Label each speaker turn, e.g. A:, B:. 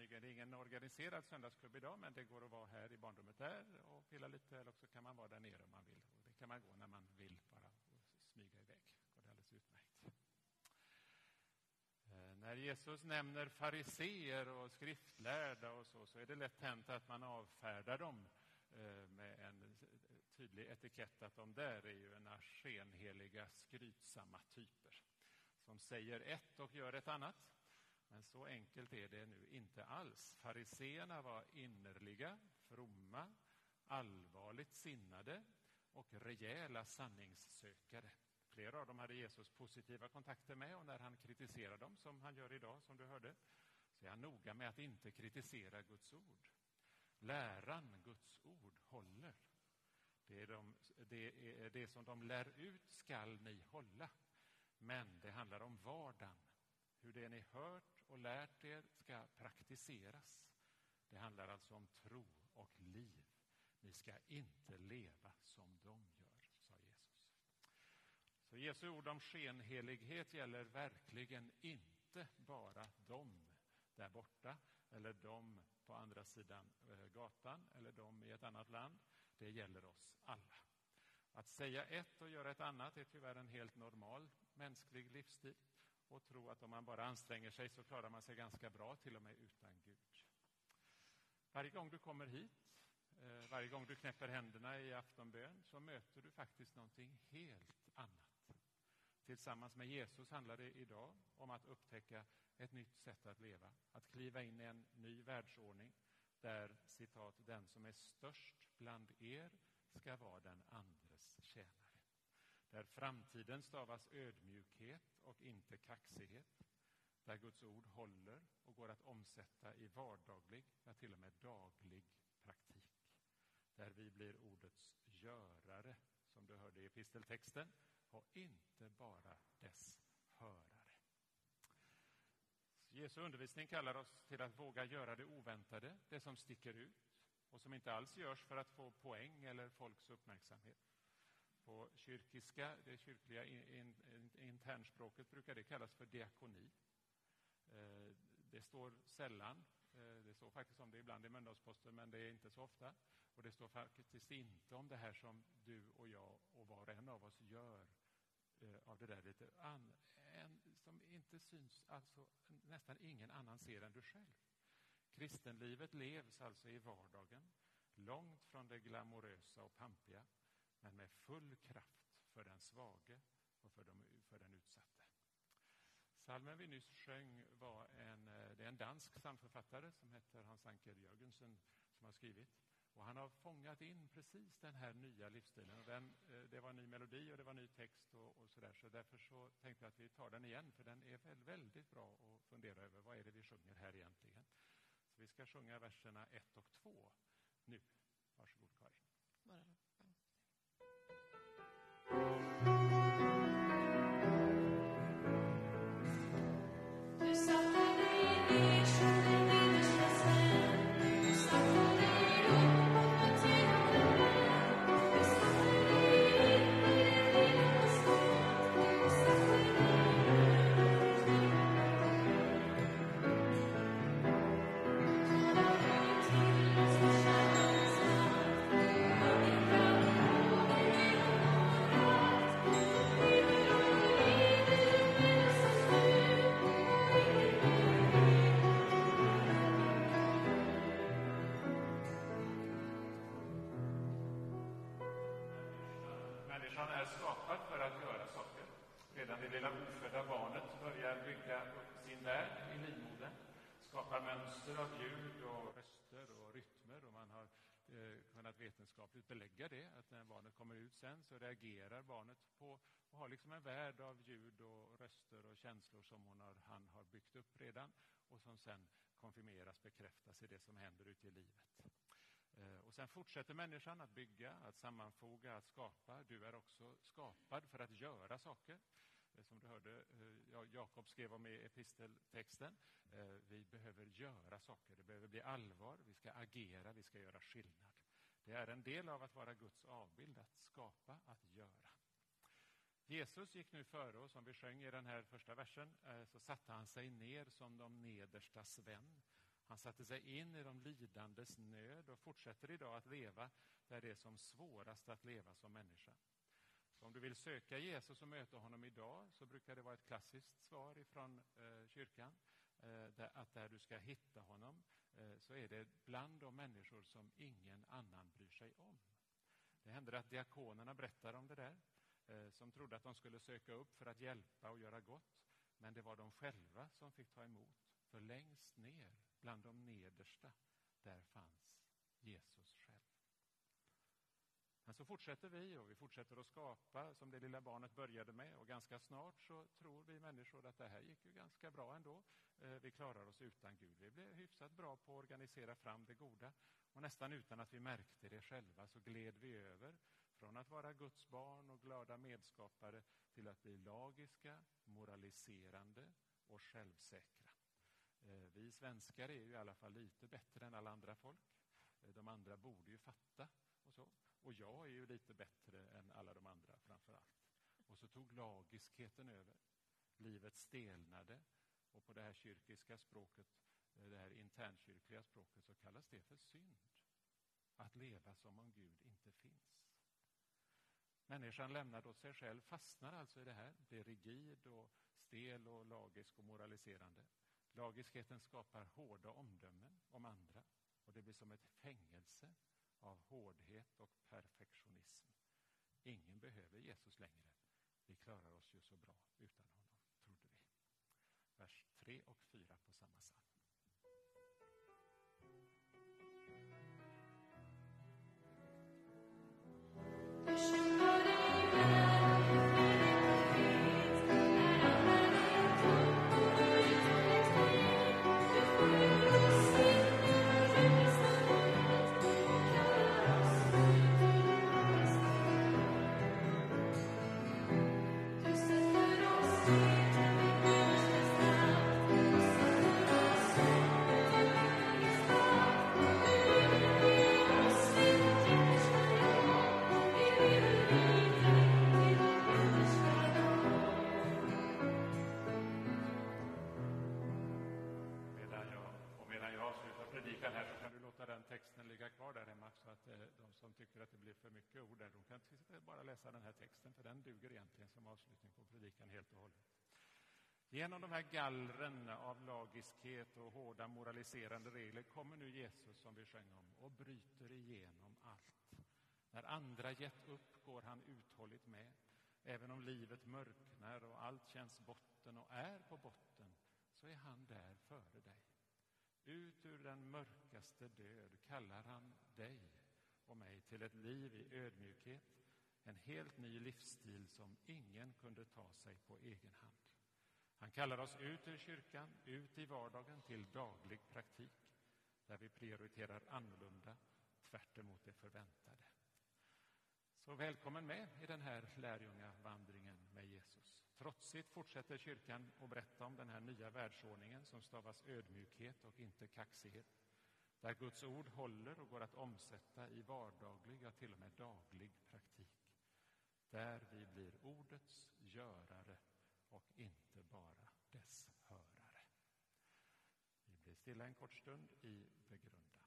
A: Smygen. Det är ingen organiserad söndagsklubb idag, men det går att vara här i barnrummet där och pilla lite, eller också kan man vara där nere om man vill. Och det kan man gå när man vill, bara smyga iväg. Det går alldeles utmärkt. Eh, när Jesus nämner fariseer och skriftlärda och så, så är det lätt hänt att man avfärdar dem eh, med en tydlig etikett att de där är ju ena skenheliga, skrytsamma typer som säger ett och gör ett annat. Men så enkelt är det nu inte alls. Fariseerna var innerliga, fromma, allvarligt sinnade och rejäla sanningssökare. Flera av dem hade Jesus positiva kontakter med och när han kritiserar dem, som han gör idag, som du hörde, så är han noga med att inte kritisera Guds ord. Läran, Guds ord, håller. Det, är de, det, är det som de lär ut skall ni hålla. Men det handlar om vardagen. Hur det ni hört och lärt er ska praktiseras. Det handlar alltså om tro och liv. Ni ska inte leva som de gör, sa Jesus. Så Jesu ord om skenhelighet gäller verkligen inte bara dem där borta eller dem på andra sidan eh, gatan eller dem i ett annat land. Det gäller oss alla. Att säga ett och göra ett annat är tyvärr en helt normal mänsklig livsstil och tro att om man bara anstränger sig så klarar man sig ganska bra, till och med utan Gud. Varje gång du kommer hit, eh, varje gång du knäpper händerna i aftonbön så möter du faktiskt någonting helt annat. Tillsammans med Jesus handlar det idag om att upptäcka ett nytt sätt att leva, att kliva in i en ny världsordning där citat, den som är störst bland er ska vara den andres tjänare. Där framtiden stavas ödmjukhet och inte kaxighet. Där Guds ord håller och går att omsätta i vardaglig, ja till och med daglig praktik. Där vi blir ordets görare, som du hörde i episteltexten, och inte bara dess hörare. Jesu undervisning kallar oss till att våga göra det oväntade, det som sticker ut och som inte alls görs för att få poäng eller folks uppmärksamhet. På kyrkiska, det kyrkliga in, in, internspråket, brukar det kallas för diakoni. Eh, det står sällan, eh, det står faktiskt om det ibland i Mölndalsposten, men det är inte så ofta. Och det står faktiskt inte om det här som du och jag och var och en av oss gör eh, av det där lite an, en, som inte syns, alltså nästan ingen annan ser än du själv. Kristenlivet levs alltså i vardagen, långt från det glamorösa och pampiga men med full kraft för den svage och för, de, för den utsatte. Salmen vi nyss sjöng var en, eh, det är en dansk psalmförfattare som heter Hans-Anker Jörgensen som har skrivit. Och han har fångat in precis den här nya livsstilen. Och den, eh, det var en ny melodi och det var ny text och, och så där. Så därför så tänkte jag att vi tar den igen, för den är väl väldigt bra att fundera över. Vad är det vi sjunger här egentligen? Så vi ska sjunga verserna 1 och 2 nu. Varsågod, Karin.
B: Bara. thank you
A: Människan är skapad för att göra saker. Redan det lilla ofödda barnet börjar bygga upp sin värld i livmodern. Skapar mönster av ljud och röster och rytmer. Och man har eh, kunnat vetenskapligt belägga det, att när barnet kommer ut sen så reagerar barnet på och har liksom en värld av ljud och röster och känslor som hon har, han har byggt upp redan och som sen konfirmeras, bekräftas i det som händer ute i livet. Eh, och sen fortsätter människan att bygga, att sammanfoga, att skapa. Du är också skapad för att göra saker. Eh, som du hörde eh, Jakob skrev om i episteltexten. Vi behöver göra saker, det behöver bli allvar, vi ska agera, vi ska göra skillnad. Det är en del av att vara Guds avbild, att skapa, att göra. Jesus gick nu före oss, som vi sjöng i den här första versen, så satte han sig ner som de nederstas vän. Han satte sig in i de lidandes nöd och fortsätter idag att leva där det är som svårast att leva som människa. Så om du vill söka Jesus och möta honom idag så brukar det vara ett klassiskt svar ifrån eh, kyrkan. Eh, där, att där du ska hitta honom eh, så är det bland de människor som ingen annan bryr sig om. Det händer att diakonerna berättar om det där eh, som trodde att de skulle söka upp för att hjälpa och göra gott. Men det var de själva som fick ta emot. För längst ner, bland de nedersta, där fanns Jesus själv. Men så fortsätter vi och vi fortsätter att skapa som det lilla barnet började med och ganska snart så tror vi människor att det här gick ju ganska bra ändå. Eh, vi klarar oss utan Gud. Vi blev hyfsat bra på att organisera fram det goda och nästan utan att vi märkte det själva så gled vi över från att vara Guds barn och glada medskapare till att bli lagiska, moraliserande och självsäkra. Eh, vi svenskar är ju i alla fall lite bättre än alla andra folk. Eh, de andra borde ju fatta och så. Och jag är ju lite bättre än alla de andra framför allt. Och så tog lagiskheten över. Livet stelnade och på det här kyrkiska språket, eh, det här internkyrkliga språket, så kallas det för synd. Att leva som om Gud inte finns. Människan lämnad åt sig själv fastnar alltså i det här, blir rigid och stel och lagisk och moraliserande. Lagiskheten skapar hårda omdömen om andra och det blir som ett fängelse av hårdhet och perfektionism. Ingen behöver Jesus längre. Vi klarar oss ju så bra utan honom, trodde vi. Vers 3 och 4 på samma psalm. Kyrkan här så kan du låta den texten ligga kvar där hemma så att eh, de som tycker att det blir för mycket ord där, de kan bara läsa den här texten för den duger egentligen som avslutning på predikan helt och hållet. Genom de här gallren av lagiskhet och hårda moraliserande regler kommer nu Jesus som vi sjöng om och bryter igenom allt. När andra gett upp går han uthålligt med. Även om livet mörknar och allt känns botten och är på botten så är han där före dig. Ut ur den mörkaste död kallar han dig och mig till ett liv i ödmjukhet, en helt ny livsstil som ingen kunde ta sig på egen hand. Han kallar oss ut ur kyrkan, ut i vardagen till daglig praktik där vi prioriterar annorlunda, tvärt emot det förväntade. Så välkommen med i den här lärjungavandringen med Jesus. Trotsigt fortsätter kyrkan att berätta om den här nya världsordningen som stavas ödmjukhet och inte kaxighet. Där Guds ord håller och går att omsätta i vardaglig, ja till och med daglig praktik. Där vi blir ordets görare och inte bara dess hörare. Vi blir stilla en kort stund i begrundan.